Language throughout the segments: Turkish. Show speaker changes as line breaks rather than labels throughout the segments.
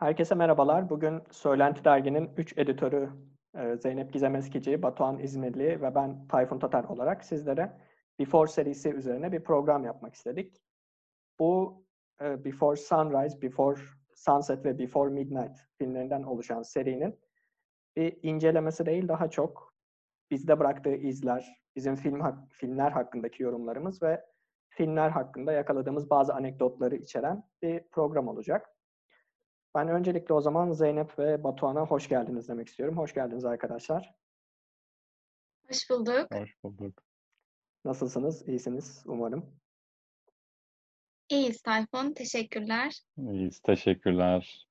Herkese merhabalar. Bugün Söylenti Dergi'nin 3 editörü e, Zeynep Gizem Eskici, Batuhan İzmirli ve ben Tayfun Tatar olarak sizlere Before serisi üzerine bir program yapmak istedik. Bu e, Before Sunrise, Before Sunset ve Before Midnight filmlerinden oluşan serinin bir incelemesi değil daha çok bizde bıraktığı izler, bizim film filmler hakkındaki yorumlarımız ve filmler hakkında yakaladığımız bazı anekdotları içeren bir program olacak. Ben öncelikle o zaman Zeynep ve Batuhan'a hoş geldiniz demek istiyorum. Hoş geldiniz arkadaşlar.
Hoş bulduk.
Hoş bulduk.
Nasılsınız? İyisiniz umarım.
İyiyiz Tayfun. Teşekkürler.
İyiyiz. Teşekkürler.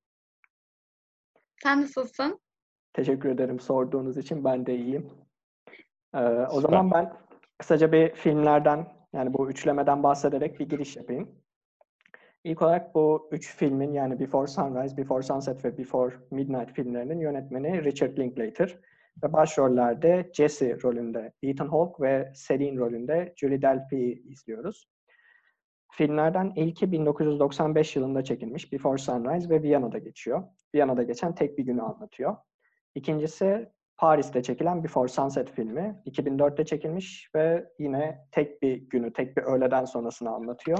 Sen nasılsın?
Teşekkür ederim sorduğunuz için. Ben de iyiyim. Ee, o zaman ben kısaca bir filmlerden yani bu üçlemeden bahsederek bir giriş yapayım. İlk olarak bu üç filmin yani Before Sunrise, Before Sunset ve Before Midnight filmlerinin yönetmeni Richard Linklater ve başrollerde Jesse rolünde Ethan Hawke ve Celine rolünde Julie Delpy'yi izliyoruz. Filmlerden ilki 1995 yılında çekilmiş Before Sunrise ve Viyana'da geçiyor. Viyana'da geçen tek bir günü anlatıyor. İkincisi Paris'te çekilen Before Sunset filmi. 2004'te çekilmiş ve yine tek bir günü, tek bir öğleden sonrasını anlatıyor.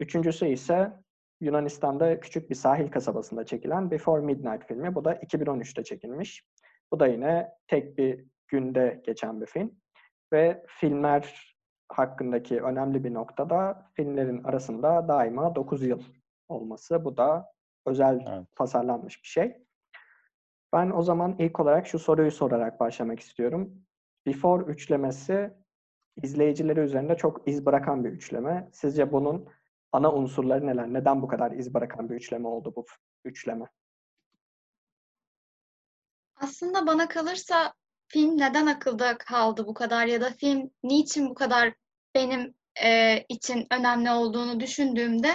Üçüncüsü ise Yunanistan'da küçük bir sahil kasabasında çekilen Before Midnight filmi. Bu da 2013'te çekilmiş. Bu da yine tek bir günde geçen bir film. Ve filmler hakkındaki önemli bir nokta da filmlerin arasında daima 9 yıl olması. Bu da özel evet. tasarlanmış bir şey. Ben o zaman ilk olarak şu soruyu sorarak başlamak istiyorum. Before üçlemesi izleyicileri üzerinde çok iz bırakan bir üçleme. Sizce bunun ana unsurları neler? Neden bu kadar iz bırakan bir üçleme oldu bu üçleme?
Aslında bana kalırsa film neden akılda kaldı bu kadar ya da film niçin bu kadar benim e, için önemli olduğunu düşündüğümde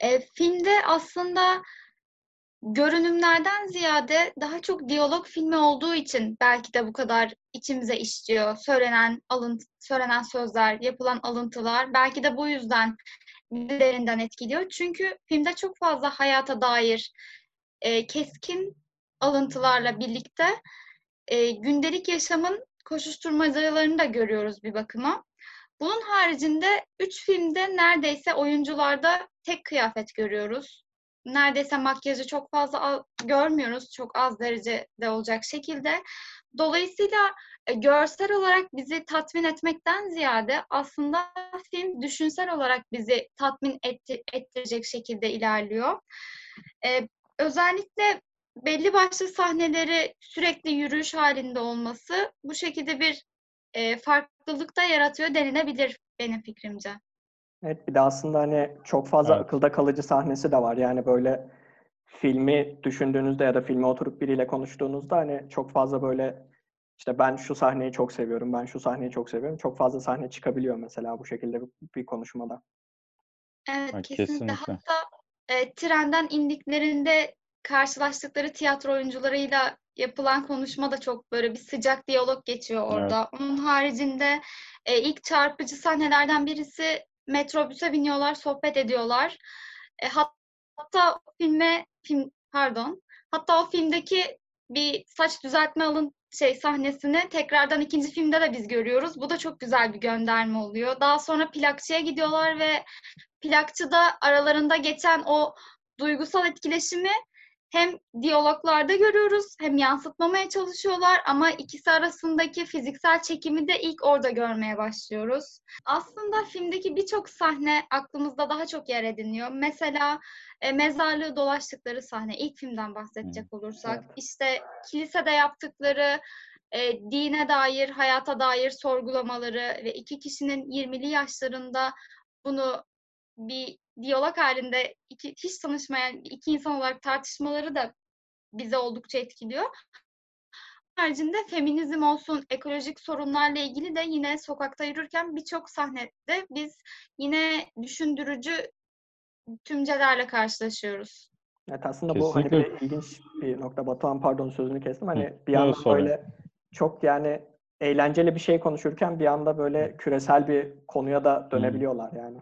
e, filmde aslında görünümlerden ziyade daha çok diyalog filmi olduğu için belki de bu kadar içimize işliyor. Söylenen alıntı, söylenen sözler, yapılan alıntılar belki de bu yüzden derinden etkiliyor. Çünkü filmde çok fazla hayata dair e, keskin alıntılarla birlikte e, gündelik yaşamın koşuşturmacalarını da görüyoruz bir bakıma. Bunun haricinde üç filmde neredeyse oyuncularda tek kıyafet görüyoruz. Neredeyse makyajı çok fazla görmüyoruz. Çok az derecede olacak şekilde. Dolayısıyla görsel olarak bizi tatmin etmekten ziyade aslında film düşünsel olarak bizi tatmin etti, ettirecek şekilde ilerliyor. Ee, özellikle belli başlı sahneleri sürekli yürüyüş halinde olması bu şekilde bir e, farklılık da yaratıyor denilebilir benim fikrimce.
Evet bir de aslında hani çok fazla evet. akılda kalıcı sahnesi de var. Yani böyle filmi düşündüğünüzde ya da filme oturup biriyle konuştuğunuzda hani çok fazla böyle işte ben şu sahneyi çok seviyorum, ben şu sahneyi çok seviyorum. Çok fazla sahne çıkabiliyor mesela bu şekilde bir, bir konuşmada.
Evet, ha, kesinlikle. kesinlikle. Hatta e, trenden indiklerinde karşılaştıkları tiyatro oyuncularıyla yapılan konuşma da çok böyle bir sıcak diyalog geçiyor orada. Evet. Onun haricinde e, ilk çarpıcı sahnelerden birisi metrobüse biniyorlar, sohbet ediyorlar. E, hatta filme film pardon. Hatta o filmdeki bir saç düzeltme alın şey sahnesini tekrardan ikinci filmde de biz görüyoruz. Bu da çok güzel bir gönderme oluyor. Daha sonra plakçıya gidiyorlar ve plakçıda aralarında geçen o duygusal etkileşimi hem diyaloglarda görüyoruz hem yansıtmamaya çalışıyorlar ama ikisi arasındaki fiziksel çekimi de ilk orada görmeye başlıyoruz. Aslında filmdeki birçok sahne aklımızda daha çok yer ediniyor. Mesela e, mezarlığı dolaştıkları sahne ilk filmden bahsedecek olursak işte kilisede yaptıkları e, dine dair, hayata dair sorgulamaları ve iki kişinin 20'li yaşlarında bunu bir diyalog halinde iki, hiç tanışmayan iki insan olarak tartışmaları da bize oldukça etkiliyor. Haricinde feminizm olsun, ekolojik sorunlarla ilgili de yine sokakta yürürken birçok sahnede biz yine düşündürücü tümcelerle karşılaşıyoruz.
Evet aslında Kesinlikle. bu hani bir ilginç bir nokta. Batuhan pardon sözünü kestim. Hani Hı, bir yandan böyle çok yani eğlenceli bir şey konuşurken bir anda böyle küresel bir konuya da dönebiliyorlar yani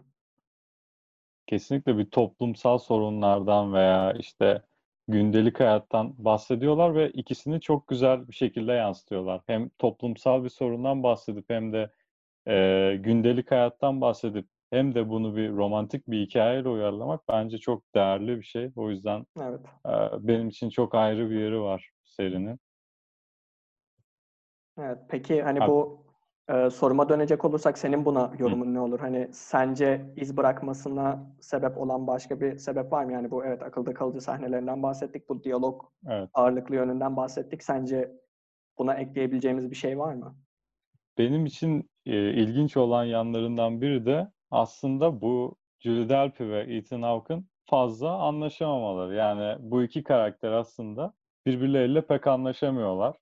kesinlikle bir toplumsal sorunlardan veya işte gündelik hayattan bahsediyorlar ve ikisini çok güzel bir şekilde yansıtıyorlar. Hem toplumsal bir sorundan bahsedip hem de e, gündelik hayattan bahsedip hem de bunu bir romantik bir hikayeyle uyarlamak bence çok değerli bir şey. O yüzden
evet.
e, benim için çok ayrı bir yeri var serinin.
Evet. Peki hani Abi, bu e, soruma dönecek olursak senin buna yorumun hı. ne olur? Hani sence iz bırakmasına sebep olan başka bir sebep var mı? Yani bu evet akılda kalıcı sahnelerinden bahsettik. Bu diyalog evet. ağırlıklı yönünden bahsettik. Sence buna ekleyebileceğimiz bir şey var mı?
Benim için e, ilginç olan yanlarından biri de aslında bu Julie Delpy ve Ethan Hawke'ın fazla anlaşamamaları. Yani bu iki karakter aslında birbirleriyle pek anlaşamıyorlar.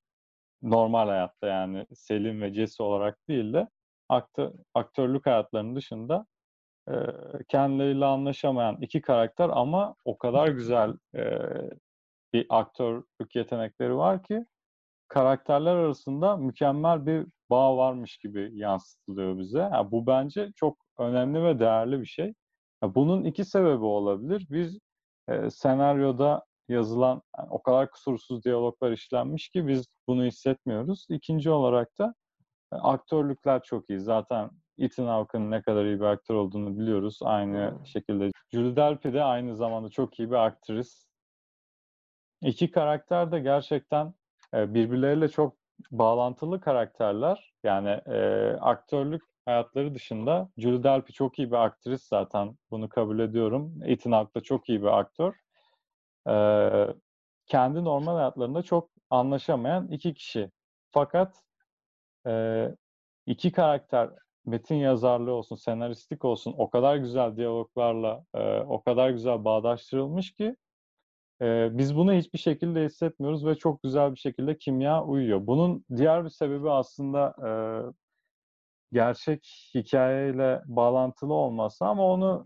Normal hayatta yani Selim ve Jesse olarak değil de aktör, aktörlük hayatlarının dışında e, kendileriyle anlaşamayan iki karakter ama o kadar güzel e, bir aktörlük yetenekleri var ki karakterler arasında mükemmel bir bağ varmış gibi yansıtılıyor bize. Yani bu bence çok önemli ve değerli bir şey. Bunun iki sebebi olabilir. Biz e, senaryoda yazılan yani o kadar kusursuz diyaloglar işlenmiş ki biz bunu hissetmiyoruz. İkinci olarak da e, aktörlükler çok iyi. Zaten Ethan Hawke'ın ne kadar iyi bir aktör olduğunu biliyoruz. Aynı şekilde Julie Delpy de aynı zamanda çok iyi bir aktris. İki karakter de gerçekten e, birbirleriyle çok bağlantılı karakterler. Yani e, aktörlük hayatları dışında Julie Delpy çok iyi bir aktris zaten bunu kabul ediyorum. Ethan Hawke da çok iyi bir aktör. Ee, kendi normal hayatlarında çok anlaşamayan iki kişi. Fakat e, iki karakter metin yazarlığı olsun, senaristlik olsun o kadar güzel diyaloglarla e, o kadar güzel bağdaştırılmış ki e, biz bunu hiçbir şekilde hissetmiyoruz ve çok güzel bir şekilde kimya uyuyor. Bunun diğer bir sebebi aslında e, gerçek hikayeyle bağlantılı olması ama onu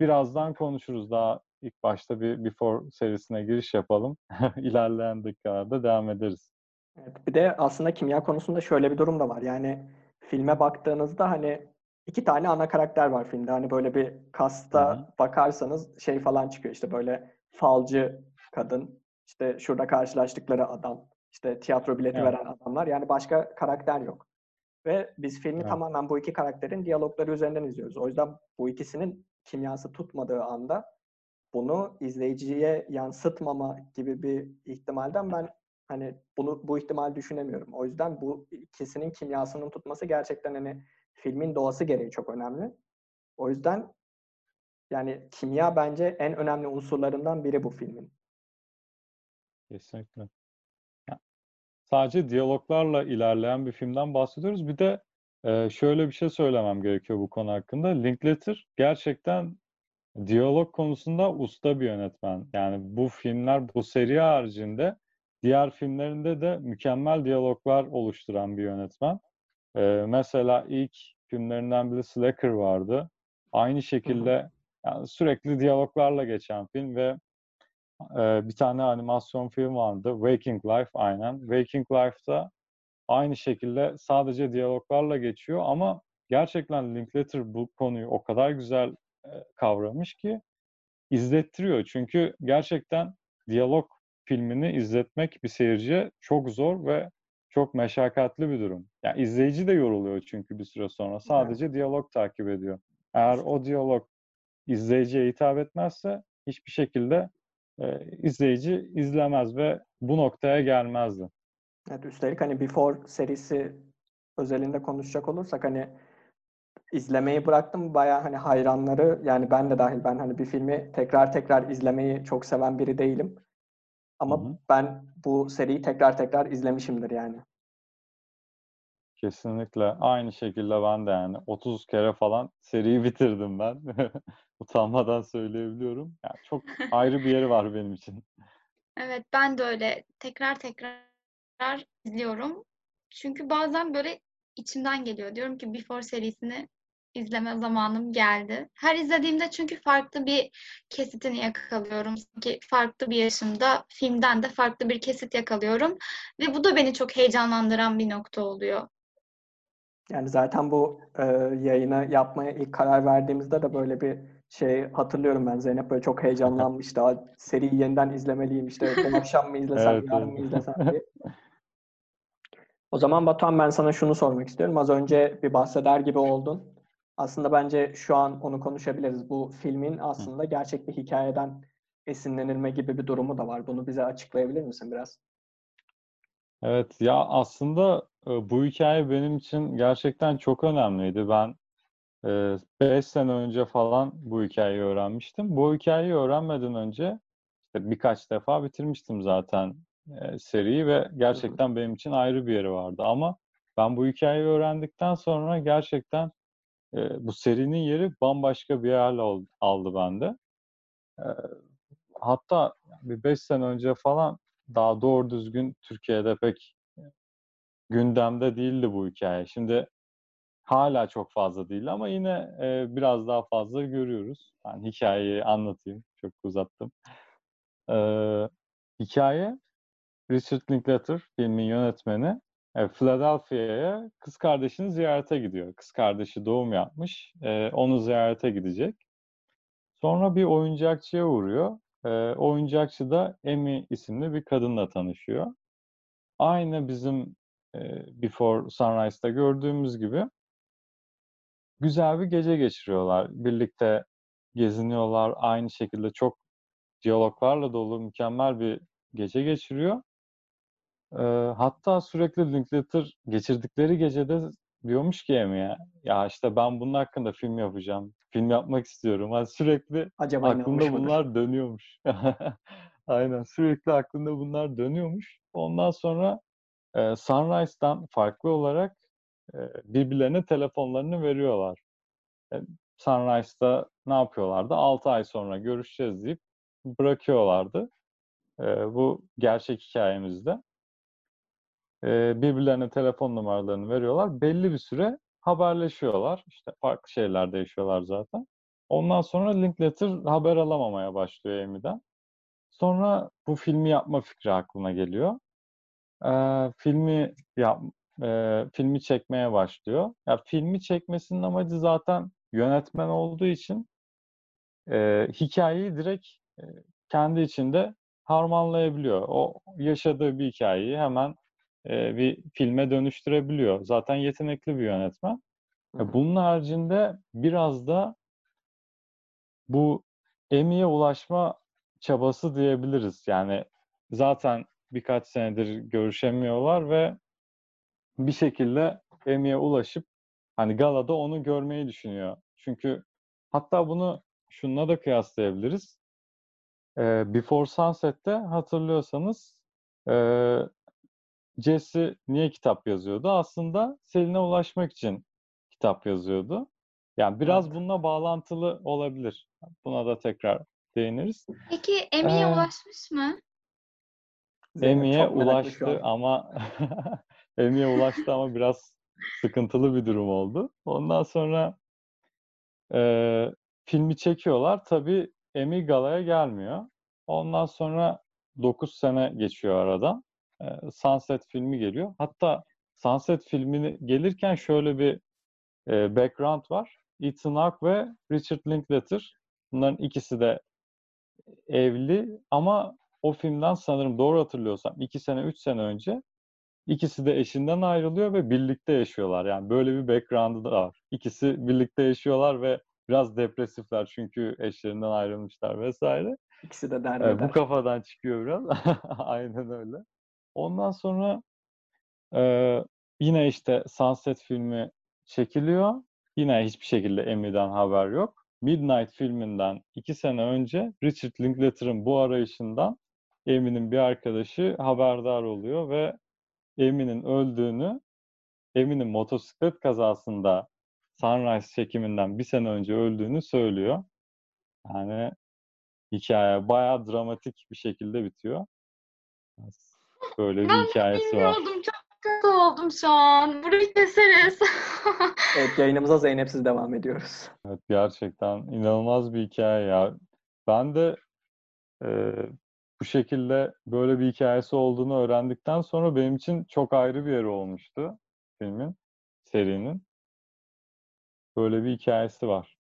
birazdan konuşuruz. Daha ilk başta bir Before serisine giriş yapalım. İlerleyen dakikalarda devam ederiz.
Evet, bir de aslında kimya konusunda şöyle bir durum da var. Yani filme baktığınızda hani iki tane ana karakter var filmde. Hani böyle bir kasta Hı-hı. bakarsanız şey falan çıkıyor işte böyle falcı kadın, işte şurada karşılaştıkları adam, işte tiyatro bileti evet. veren adamlar. Yani başka karakter yok. Ve biz filmi evet. tamamen bu iki karakterin diyalogları üzerinden izliyoruz. O yüzden bu ikisinin kimyası tutmadığı anda bunu izleyiciye yansıtmama gibi bir ihtimalden ben hani bunu bu ihtimal düşünemiyorum. O yüzden bu ikisinin kimyasının tutması gerçekten hani filmin doğası gereği çok önemli. O yüzden yani kimya bence en önemli unsurlarından biri bu filmin.
Kesinlikle. sadece diyaloglarla ilerleyen bir filmden bahsediyoruz. Bir de şöyle bir şey söylemem gerekiyor bu konu hakkında. Linklater gerçekten Diyalog konusunda usta bir yönetmen. Yani bu filmler, bu seri haricinde diğer filmlerinde de mükemmel diyaloglar oluşturan bir yönetmen. Ee, mesela ilk filmlerinden biri Slacker vardı. Aynı şekilde yani sürekli diyaloglarla geçen film ve e, bir tane animasyon film vardı. Waking Life aynen. Waking Life'da aynı şekilde sadece diyaloglarla geçiyor ama gerçekten Linklater bu konuyu o kadar güzel kavramış ki izlettiriyor. Çünkü gerçekten diyalog filmini izletmek bir seyirciye çok zor ve çok meşakkatli bir durum. Yani izleyici de yoruluyor çünkü bir süre sonra. Sadece evet. diyalog takip ediyor. Eğer o diyalog izleyiciye hitap etmezse hiçbir şekilde e, izleyici izlemez ve bu noktaya gelmezdi.
Evet, üstelik hani Before serisi özelinde konuşacak olursak hani izlemeyi bıraktım. Baya hani hayranları yani ben de dahil ben hani bir filmi tekrar tekrar izlemeyi çok seven biri değilim. Ama Hı-hı. ben bu seriyi tekrar tekrar izlemişimdir yani.
Kesinlikle. Aynı şekilde ben de yani 30 kere falan seriyi bitirdim ben. Utanmadan söyleyebiliyorum. Yani çok ayrı bir yeri var benim için.
Evet ben de öyle tekrar tekrar izliyorum. Çünkü bazen böyle içimden geliyor. Diyorum ki Before serisini izleme zamanım geldi. Her izlediğimde çünkü farklı bir kesitini yakalıyorum. Sanki farklı bir yaşımda filmden de farklı bir kesit yakalıyorum. Ve bu da beni çok heyecanlandıran bir nokta oluyor.
Yani zaten bu e, yayını yapmaya ilk karar verdiğimizde de böyle bir şey hatırlıyorum ben Zeynep böyle çok heyecanlanmış daha seriyi yeniden izlemeliyim işte bu akşam mı izlesem
Evet,
yarın mı izlesem diye. O zaman Batuhan ben sana şunu sormak istiyorum. Az önce bir bahseder gibi oldun. Aslında bence şu an onu konuşabiliriz. Bu filmin aslında gerçek bir hikayeden esinlenilme gibi bir durumu da var. Bunu bize açıklayabilir misin biraz?
Evet ya aslında e, bu hikaye benim için gerçekten çok önemliydi. Ben 5 sene önce falan bu hikayeyi öğrenmiştim. Bu hikayeyi öğrenmeden önce işte birkaç defa bitirmiştim zaten e, seriyi ve gerçekten benim için ayrı bir yeri vardı. Ama ben bu hikayeyi öğrendikten sonra gerçekten e, bu serinin yeri bambaşka bir yerle aldı bende. E, hatta bir 5 sene önce falan daha doğru düzgün Türkiye'de pek gündemde değildi bu hikaye. Şimdi hala çok fazla değil ama yine e, biraz daha fazla görüyoruz. Ben hikayeyi anlatayım. Çok uzattım. Ee, hikaye Richard Linklater filmin yönetmeni e, Philadelphia'ya kız kardeşini ziyarete gidiyor. Kız kardeşi doğum yapmış. Onu ziyarete gidecek. Sonra bir oyuncakçıya uğruyor. Oyuncakçı da Amy isimli bir kadınla tanışıyor. Aynı bizim Before Sunrise'da gördüğümüz gibi güzel bir gece geçiriyorlar. Birlikte geziniyorlar. Aynı şekilde çok diyaloglarla dolu mükemmel bir gece geçiriyor. Ee, hatta sürekli Linklater geçirdikleri gecede diyormuş ki Amy'ye ya işte ben bunun hakkında film yapacağım. Film yapmak istiyorum. Yani sürekli
Acaba
aklında bunlar dönüyormuş. Aynen sürekli aklında bunlar dönüyormuş. Ondan sonra e, Sunrise'dan farklı olarak e, birbirlerine telefonlarını veriyorlar. E, Sunrise'da ne yapıyorlardı? 6 ay sonra görüşeceğiz deyip bırakıyorlardı. E, bu gerçek hikayemizde. Birbirlerine telefon numaralarını veriyorlar. Belli bir süre haberleşiyorlar. İşte farklı şeylerde yaşıyorlar zaten. Ondan sonra Linklater haber alamamaya başlıyor Amy'den. Sonra bu filmi yapma fikri aklına geliyor. E, filmi yap, e, filmi çekmeye başlıyor. Ya filmi çekmesinin amacı zaten yönetmen olduğu için e, hikayeyi direkt e, kendi içinde harmanlayabiliyor. O yaşadığı bir hikayeyi hemen e, bir filme dönüştürebiliyor. Zaten yetenekli bir yönetmen.
Hı hı.
E, bunun haricinde biraz da bu Emmy'ye ulaşma çabası diyebiliriz. Yani zaten birkaç senedir görüşemiyorlar ve bir şekilde Emmy'ye ulaşıp hani galada onu görmeyi düşünüyor. Çünkü hatta bunu şununla da kıyaslayabiliriz. Ee, Before Sunset'te hatırlıyorsanız e, Jesse niye kitap yazıyordu? Aslında Selin'e ulaşmak için kitap yazıyordu. Yani biraz
Evet.
bununla bağlantılı olabilir. Buna da tekrar değiniriz.
Peki Emmy'ye
Ee,
ulaşmış mı?
Şu
ulaştı ama Emmy'ye ulaştı ama biraz sıkıntılı bir durum oldu. Ondan sonra e, filmi çekiyorlar. Tabii Emmy galaya gelmiyor. Ondan sonra 9 sene geçiyor aradan. E, Sunset filmi geliyor. Hatta Sunset filmini gelirken şöyle bir e, background var. Ethan Hawke ve Richard Linklater. Bunların ikisi de evli ama o filmden sanırım doğru hatırlıyorsam 2 sene 3 sene önce ikisi de eşinden ayrılıyor ve birlikte yaşıyorlar. Yani böyle bir background'ı da var. İkisi birlikte yaşıyorlar ve biraz depresifler çünkü eşlerinden ayrılmışlar vesaire.
İkisi de
Ee, bu
derbeder.
kafadan çıkıyor biraz. Aynen öyle. Ondan sonra e, yine işte Sunset filmi çekiliyor. Yine hiçbir şekilde Emmy'den haber yok. Midnight filminden iki sene önce Richard Linklater'ın bu arayışından Emmy'nin bir arkadaşı haberdar oluyor ve Emmy'nin öldüğünü, Emmy'nin motosiklet kazasında Sunrise çekiminden bir sene önce öldüğünü söylüyor. Yani hikaye bayağı dramatik bir şekilde bitiyor. Böyle bir
Ben
hikayesi var.
bilmiyordum. Çok kötü oldum şu an. Burayı keseriz.
Evet yayınımıza Zeynep'siz devam ediyoruz.
Evet gerçekten inanılmaz bir hikaye ya. Ben de e, bu şekilde böyle bir hikayesi olduğunu öğrendikten sonra benim için çok ayrı bir yeri olmuştu filmin, serinin. Böyle bir hikayesi var.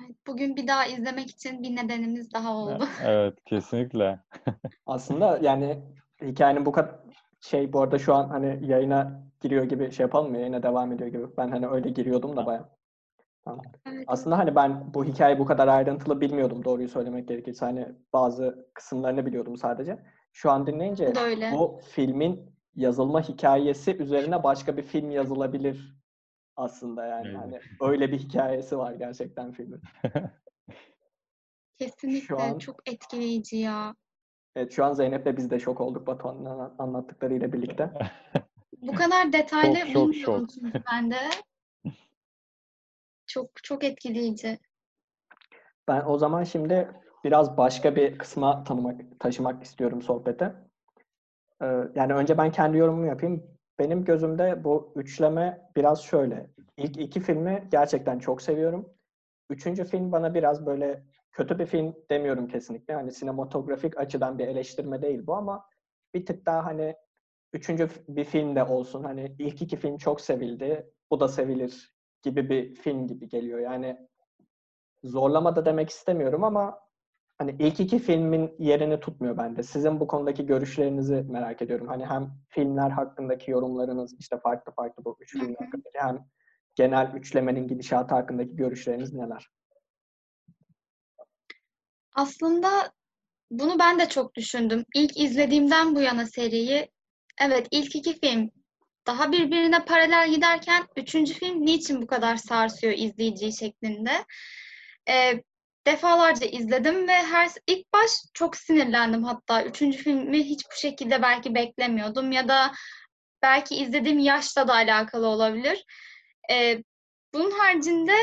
Evet, bugün bir daha izlemek için bir nedenimiz daha oldu.
Evet, kesinlikle.
Aslında yani hikayenin bu kadar şey bu arada şu an hani yayına giriyor gibi şey yapalım mı? Yayına devam ediyor gibi. Ben hani öyle giriyordum da bayağı. Tamam.
Evet.
Aslında hani ben bu hikayeyi bu kadar ayrıntılı bilmiyordum doğruyu söylemek gerekirse. Hani bazı kısımlarını biliyordum sadece. Şu an dinleyince
Bu da öyle.
bu filmin yazılma hikayesi üzerine başka bir film yazılabilir aslında yani.
Evet.
Hani öyle bir hikayesi var gerçekten filmin.
Kesinlikle
Şu an-
çok etkileyici ya.
Evet şu an Zeynep'le biz de şok olduk Batuhan'ın anlattıklarıyla birlikte.
Bu kadar detaylı
Şok, şok,
çünkü ben de. Çok çok etkileyici.
Ben o zaman şimdi biraz başka bir kısma tanımak, taşımak istiyorum sohbete. Ee, yani önce ben kendi yorumumu yapayım. Benim gözümde bu üçleme biraz şöyle. İlk iki filmi gerçekten çok seviyorum. Üçüncü film bana biraz böyle kötü bir film demiyorum kesinlikle. Hani sinematografik açıdan bir eleştirme değil bu ama bir tık daha hani üçüncü bir film de olsun. Hani ilk iki film çok sevildi. Bu da sevilir gibi bir film gibi geliyor. Yani zorlama da demek istemiyorum ama hani ilk iki filmin yerini tutmuyor bende. Sizin bu konudaki görüşlerinizi merak ediyorum. Hani hem filmler hakkındaki yorumlarınız işte farklı farklı bu üç film hakkındaki hem genel üçlemenin gidişatı hakkındaki görüşleriniz neler?
Aslında bunu ben de çok düşündüm. İlk izlediğimden bu yana seriyi, evet ilk iki film daha birbirine paralel giderken üçüncü film niçin bu kadar sarsıyor izleyiciyi şeklinde. Ee, defalarca izledim ve her ilk baş çok sinirlendim hatta. Üçüncü filmi hiç bu şekilde belki beklemiyordum ya da belki izlediğim yaşla da alakalı olabilir. Ee, bunun haricinde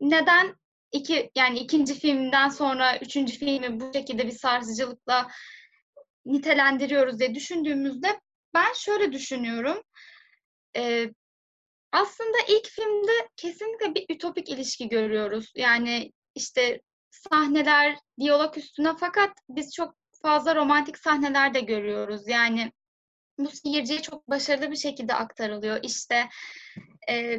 neden iki yani ikinci filmden sonra üçüncü filmi bu şekilde bir sarsıcılıkla nitelendiriyoruz diye düşündüğümüzde ben şöyle düşünüyorum. Ee, aslında ilk filmde kesinlikle bir ütopik ilişki görüyoruz. Yani işte sahneler diyalog üstüne fakat biz çok fazla romantik sahneler de görüyoruz. Yani bu seyirciye çok başarılı bir şekilde aktarılıyor. İşte e,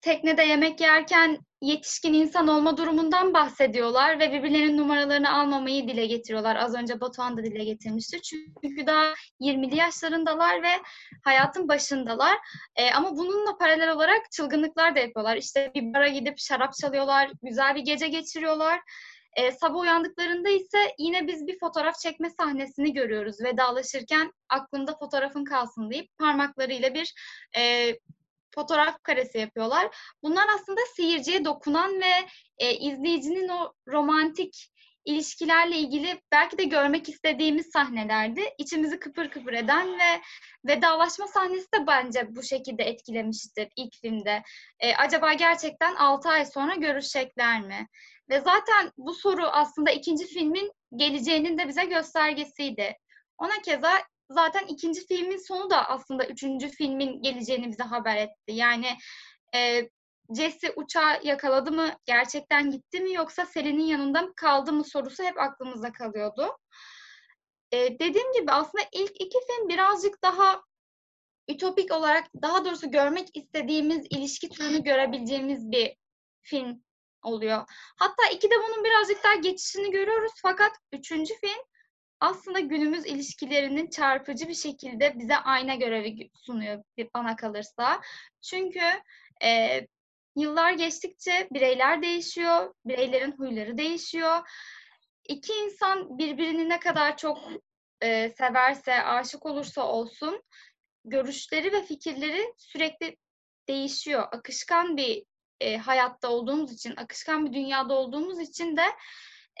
teknede yemek yerken yetişkin insan olma durumundan bahsediyorlar ve birbirlerinin numaralarını almamayı dile getiriyorlar. Az önce Batuhan da dile getirmişti. Çünkü daha 20'li yaşlarındalar ve hayatın başındalar. E, ama bununla paralel olarak çılgınlıklar da yapıyorlar. İşte bir bara gidip şarap çalıyorlar, güzel bir gece geçiriyorlar. E, sabah uyandıklarında ise yine biz bir fotoğraf çekme sahnesini görüyoruz. Vedalaşırken aklımda fotoğrafın kalsın deyip parmaklarıyla bir e, fotoğraf karesi yapıyorlar. Bunlar aslında seyirciye dokunan ve e, izleyicinin o romantik ilişkilerle ilgili belki de görmek istediğimiz sahnelerdi. İçimizi kıpır kıpır eden ve vedalaşma sahnesi de bence bu şekilde etkilemiştir ilk filmde. E, acaba gerçekten 6 ay sonra görüşecekler mi? Ve zaten bu soru aslında ikinci filmin geleceğinin de bize göstergesiydi. Ona keza zaten ikinci filmin sonu da aslında üçüncü filmin geleceğini bize haber etti. Yani e, Jesse uçağı yakaladı mı, gerçekten gitti mi yoksa Selin'in yanında mı kaldı mı sorusu hep aklımızda kalıyordu. E, dediğim gibi aslında ilk iki film birazcık daha ütopik olarak, daha doğrusu görmek istediğimiz ilişki türünü görebileceğimiz bir film oluyor. Hatta iki de bunun birazcık daha geçişini görüyoruz fakat üçüncü film aslında günümüz ilişkilerinin çarpıcı bir şekilde bize ayna görevi sunuyor bana kalırsa. Çünkü e, yıllar geçtikçe bireyler değişiyor, bireylerin huyları değişiyor. İki insan birbirini ne kadar çok e, severse, aşık olursa olsun, görüşleri ve fikirleri sürekli değişiyor. Akışkan bir e, hayatta olduğumuz için, akışkan bir dünyada olduğumuz için de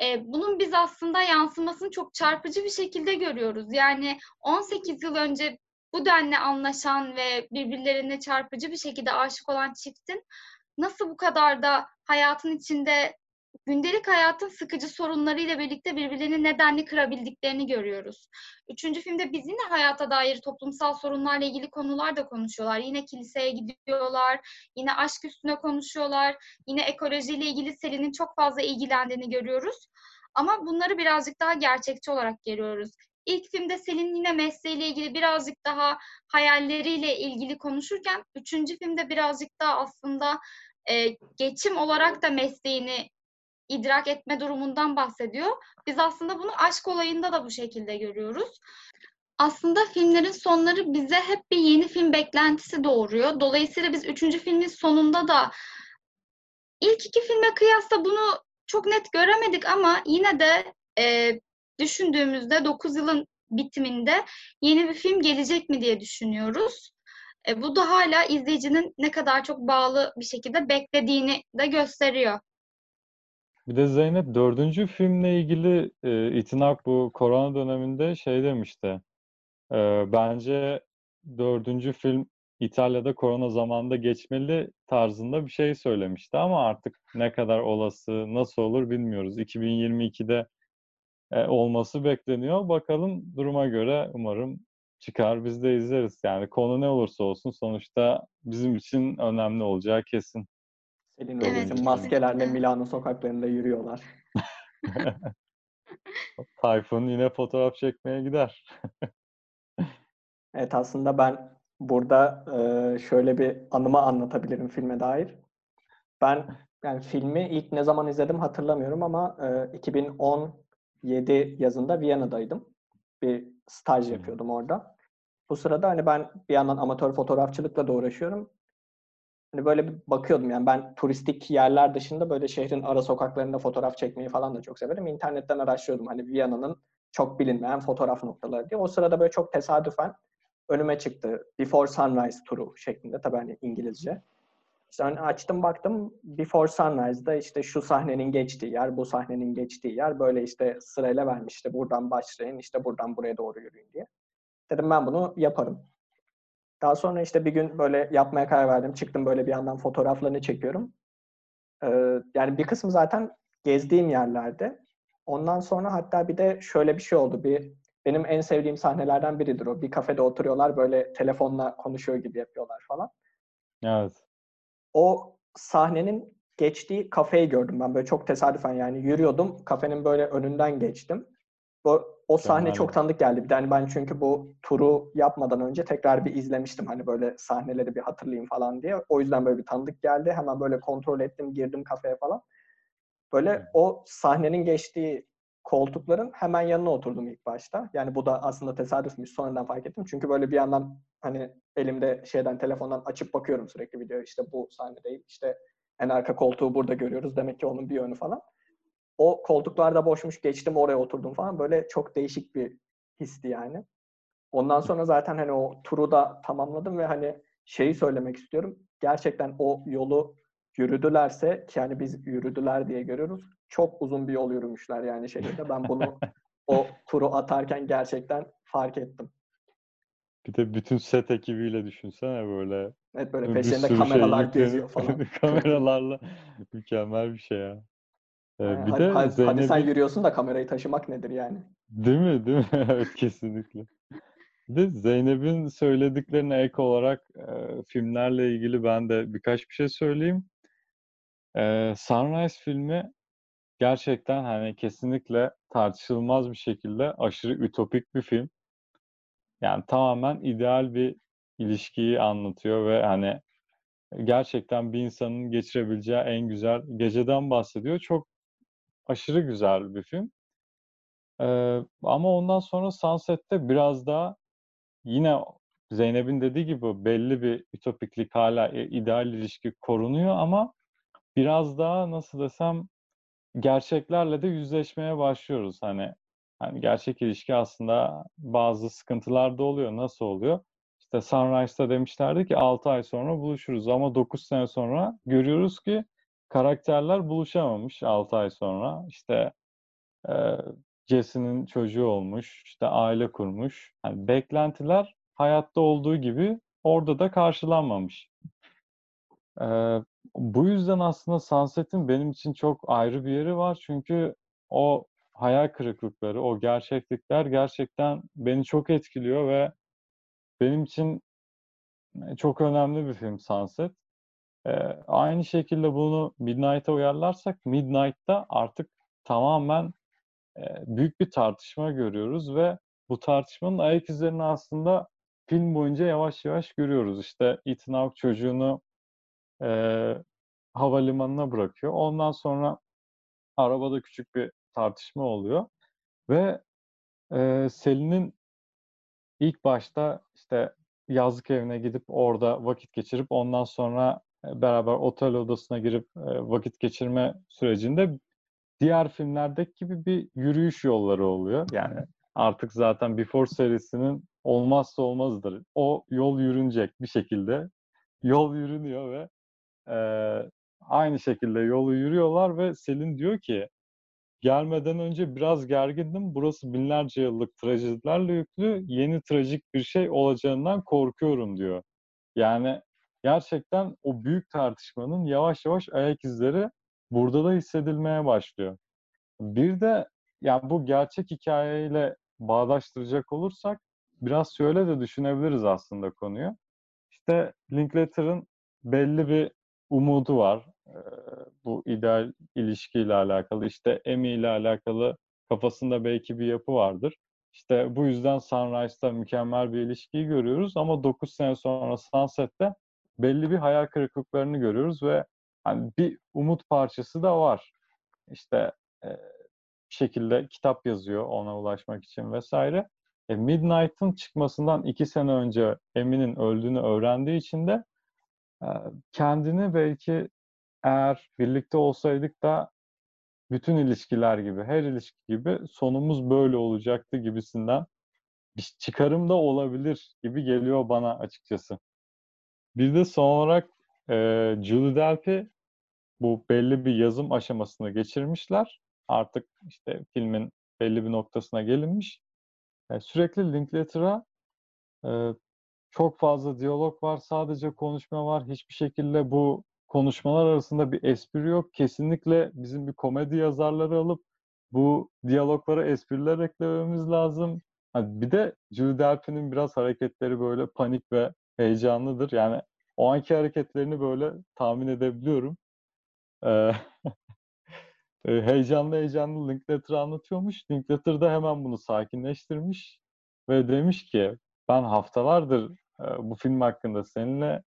e, bunun biz aslında yansımasını çok çarpıcı bir şekilde görüyoruz. Yani 18 yıl önce bu denli anlaşan ve birbirlerine çarpıcı bir şekilde aşık olan çiftin nasıl bu kadar da hayatın içinde gündelik hayatın sıkıcı sorunlarıyla birlikte birbirlerini nedenli kırabildiklerini görüyoruz. Üçüncü filmde biz yine hayata dair toplumsal sorunlarla ilgili konular da konuşuyorlar. Yine kiliseye gidiyorlar, yine aşk üstüne konuşuyorlar, yine ekolojiyle ilgili Selin'in çok fazla ilgilendiğini görüyoruz. Ama bunları birazcık daha gerçekçi olarak görüyoruz. İlk filmde Selin yine mesleğiyle ilgili birazcık daha hayalleriyle ilgili konuşurken üçüncü filmde birazcık daha aslında e, geçim olarak da mesleğini idrak etme durumundan bahsediyor. Biz aslında bunu aşk olayında da bu şekilde görüyoruz. Aslında filmlerin sonları bize hep bir yeni film beklentisi doğuruyor. Dolayısıyla biz üçüncü filmin sonunda da ilk iki filme kıyasla bunu çok net göremedik ama yine de e, düşündüğümüzde 9 yılın bitiminde yeni bir film gelecek mi diye düşünüyoruz. E, bu da hala izleyicinin ne kadar çok bağlı bir şekilde beklediğini de gösteriyor.
Bir de Zeynep dördüncü filmle ilgili e, İtinak bu korona döneminde şey demişti. E, bence dördüncü film İtalya'da korona zamanında geçmeli tarzında bir şey söylemişti ama artık ne kadar olası, nasıl olur bilmiyoruz. 2022'de e, olması bekleniyor. Bakalım duruma göre umarım çıkar biz de izleriz. Yani konu ne olursa olsun sonuçta bizim için önemli olacağı kesin.
Selin evet. maskelerle Milano sokaklarında yürüyorlar.
Tayfun yine fotoğraf çekmeye gider.
evet aslında ben burada e, şöyle bir anımı anlatabilirim filme dair. Ben yani filmi ilk ne zaman izledim hatırlamıyorum ama e, 2017 yazında Viyana'daydım. Bir staj yapıyordum orada. Bu sırada hani ben bir yandan amatör fotoğrafçılıkla da uğraşıyorum. Hani böyle bir bakıyordum yani ben turistik yerler dışında böyle şehrin ara sokaklarında fotoğraf çekmeyi falan da çok severim. İnternetten araştırıyordum hani Viyana'nın çok bilinmeyen fotoğraf noktaları diye. O sırada böyle çok tesadüfen önüme çıktı. Before Sunrise turu şeklinde tabii hani İngilizce. İşte hani açtım baktım Before Sunrise'da işte şu sahnenin geçtiği yer, bu sahnenin geçtiği yer böyle işte sırayla vermiş. İşte buradan başlayın, işte buradan buraya doğru yürüyün diye. Dedim ben bunu yaparım. Daha sonra işte bir gün böyle yapmaya karar verdim. Çıktım böyle bir yandan fotoğraflarını çekiyorum. Ee, yani bir kısmı zaten gezdiğim yerlerde. Ondan sonra hatta bir de şöyle bir şey oldu. Bir benim en sevdiğim sahnelerden biridir o. Bir kafede oturuyorlar böyle telefonla konuşuyor gibi yapıyorlar falan.
Evet.
O sahnenin geçtiği kafeyi gördüm ben böyle çok tesadüfen yani yürüyordum. Kafenin böyle önünden geçtim. O, o sahne Kemal. çok tanıdık geldi. Bir de hani ben çünkü bu turu yapmadan önce tekrar bir izlemiştim. Hani böyle sahneleri bir hatırlayayım falan diye. O yüzden böyle bir tanıdık geldi. Hemen böyle kontrol ettim, girdim kafeye falan. Böyle o sahnenin geçtiği koltukların hemen yanına oturdum ilk başta. Yani bu da aslında tesadüfmüş. Sonradan fark ettim. Çünkü böyle bir yandan hani elimde şeyden telefondan açıp bakıyorum sürekli video. İşte bu sahne değil. İşte en arka koltuğu burada görüyoruz. Demek ki onun bir yönü falan. O koltuklarda boşmuş geçtim oraya oturdum falan. Böyle çok değişik bir histi yani. Ondan sonra zaten hani o turu da tamamladım ve hani şeyi söylemek istiyorum. Gerçekten o yolu yürüdülerse ki yani biz yürüdüler diye görüyoruz. Çok uzun bir yol yürümüşler yani şehirde. Ben bunu o turu atarken gerçekten fark ettim.
Bir de bütün set ekibiyle düşünsene böyle.
Evet böyle peşinde kameralar şey geziyor falan.
kameralarla mükemmel bir şey ya.
Ee, bir hadi, de hadi, Zeynep'in... hadi sen yürüyorsun da kamerayı taşımak nedir yani?
Değil mi? Değil mi? evet kesinlikle. Bir de Zeynep'in söylediklerine ek olarak e, filmlerle ilgili ben de birkaç bir şey söyleyeyim. E, Sunrise filmi gerçekten hani kesinlikle tartışılmaz bir şekilde aşırı ütopik bir film. Yani tamamen ideal bir ilişkiyi anlatıyor ve hani gerçekten bir insanın geçirebileceği en güzel geceden bahsediyor. Çok aşırı güzel bir film. Ee, ama ondan sonra Sunset'te biraz daha yine Zeynep'in dediği gibi belli bir ütopiklik hala ideal ilişki korunuyor ama biraz daha nasıl desem gerçeklerle de yüzleşmeye başlıyoruz. Hani hani gerçek ilişki aslında bazı sıkıntılar da oluyor. Nasıl oluyor? İşte Sunrise'da demişlerdi ki 6 ay sonra buluşuruz ama 9 sene sonra görüyoruz ki karakterler buluşamamış 6 ay sonra. İşte e, Jesse'nin çocuğu olmuş, işte aile kurmuş. Yani beklentiler hayatta olduğu gibi orada da karşılanmamış. E, bu yüzden aslında Sunset'in benim için çok ayrı bir yeri var. Çünkü o hayal kırıklıkları, o gerçeklikler gerçekten beni çok etkiliyor ve benim için çok önemli bir film Sunset. E, aynı şekilde bunu Midnight'a uyarlarsak Midnight'ta artık tamamen e, büyük bir tartışma görüyoruz ve bu tartışmanın ayak izlerini aslında film boyunca yavaş yavaş görüyoruz. İşte Ethan Hawke çocuğunu e, havalimanına bırakıyor. Ondan sonra arabada küçük bir tartışma oluyor ve e, Selin'in ilk başta işte yazlık evine gidip orada vakit geçirip ondan sonra beraber otel odasına girip e, vakit geçirme sürecinde diğer filmlerdeki gibi bir yürüyüş yolları oluyor. Yani artık zaten Before serisinin olmazsa olmazıdır. O yol yürünecek bir şekilde. Yol yürünüyor ve e, aynı şekilde yolu yürüyorlar ve Selin diyor ki gelmeden önce biraz gergindim. Burası binlerce yıllık trajedilerle yüklü. Yeni trajik bir şey olacağından korkuyorum diyor. Yani gerçekten o büyük tartışmanın yavaş yavaş ayak izleri burada da hissedilmeye başlıyor. Bir de yani bu gerçek hikayeyle bağdaştıracak olursak biraz şöyle de düşünebiliriz aslında konuyu. İşte Linklater'ın belli bir umudu var. Bu ideal ilişkiyle alakalı. İşte Amy ile alakalı kafasında belki bir yapı vardır. İşte bu yüzden Sunrise'da mükemmel bir ilişkiyi görüyoruz ama 9 sene sonra Sunset'te belli bir hayal kırıklıklarını görüyoruz ve hani bir umut parçası da var. İşte e, bir şekilde kitap yazıyor ona ulaşmak için vesaire. E, Midnight'ın çıkmasından iki sene önce Emin'in öldüğünü öğrendiği için de e, kendini belki eğer birlikte olsaydık da bütün ilişkiler gibi, her ilişki gibi sonumuz böyle olacaktı gibisinden bir çıkarım da olabilir gibi geliyor bana açıkçası. Bir de son olarak e, Julie Delpy bu belli bir yazım aşamasını geçirmişler. Artık işte filmin belli bir noktasına gelinmiş. E, sürekli Linklater'a e, çok fazla diyalog var, sadece konuşma var. Hiçbir şekilde bu konuşmalar arasında bir espri yok. Kesinlikle bizim bir komedi yazarları alıp bu diyaloglara espriler eklememiz lazım. Hani bir de Julie Delpy'nin biraz hareketleri böyle panik ve heyecanlıdır. Yani o anki hareketlerini böyle tahmin edebiliyorum. Ee, heyecanlı heyecanlı Linklater anlatıyormuş. Linklater da hemen bunu sakinleştirmiş ve demiş ki ben haftalardır bu film hakkında seninle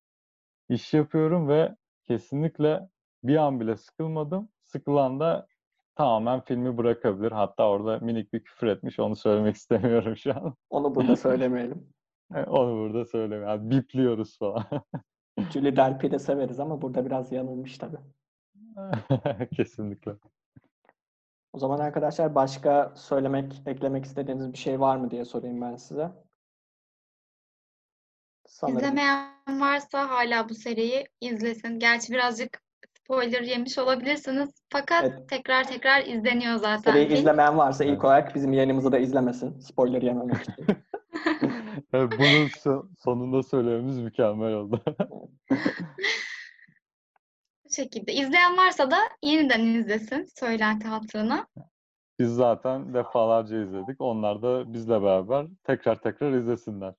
iş yapıyorum ve kesinlikle bir an bile sıkılmadım. Sıkılan da tamamen filmi bırakabilir. Hatta orada minik bir küfür etmiş. Onu söylemek istemiyorum şu an.
Onu burada söylemeyelim.
Onu burada söylemeyelim. Yani bipliyoruz falan.
Julie Delpy'i de severiz ama burada biraz yanılmış tabii.
Kesinlikle.
O zaman arkadaşlar başka söylemek, eklemek istediğiniz bir şey var mı diye sorayım ben size.
Sanırım. İzlemeyen varsa hala bu seriyi izlesin. Gerçi birazcık spoiler yemiş olabilirsiniz. Fakat evet. tekrar tekrar izleniyor zaten.
Seriyi izlemeyen varsa ilk olarak bizim yayınımızı da izlemesin. Spoiler yememek için.
evet, bunu sonunda söylememiz mükemmel oldu.
bu şekilde. İzleyen varsa da yeniden izlesin söylenti hatırına.
Biz zaten defalarca izledik. Onlar da bizle beraber tekrar tekrar izlesinler.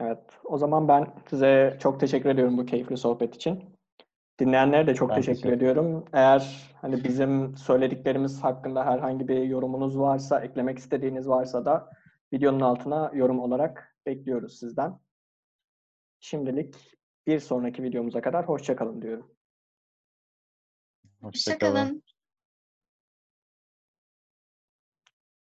Evet. O zaman ben size çok teşekkür ediyorum bu keyifli sohbet için. Dinleyenlere de çok teşekkür, teşekkür ediyorum. Eğer hani bizim söylediklerimiz hakkında herhangi bir yorumunuz varsa, eklemek istediğiniz varsa da videonun altına yorum olarak bekliyoruz sizden. Şimdilik bir sonraki videomuza kadar hoşçakalın diyorum.
Hoşçakalın.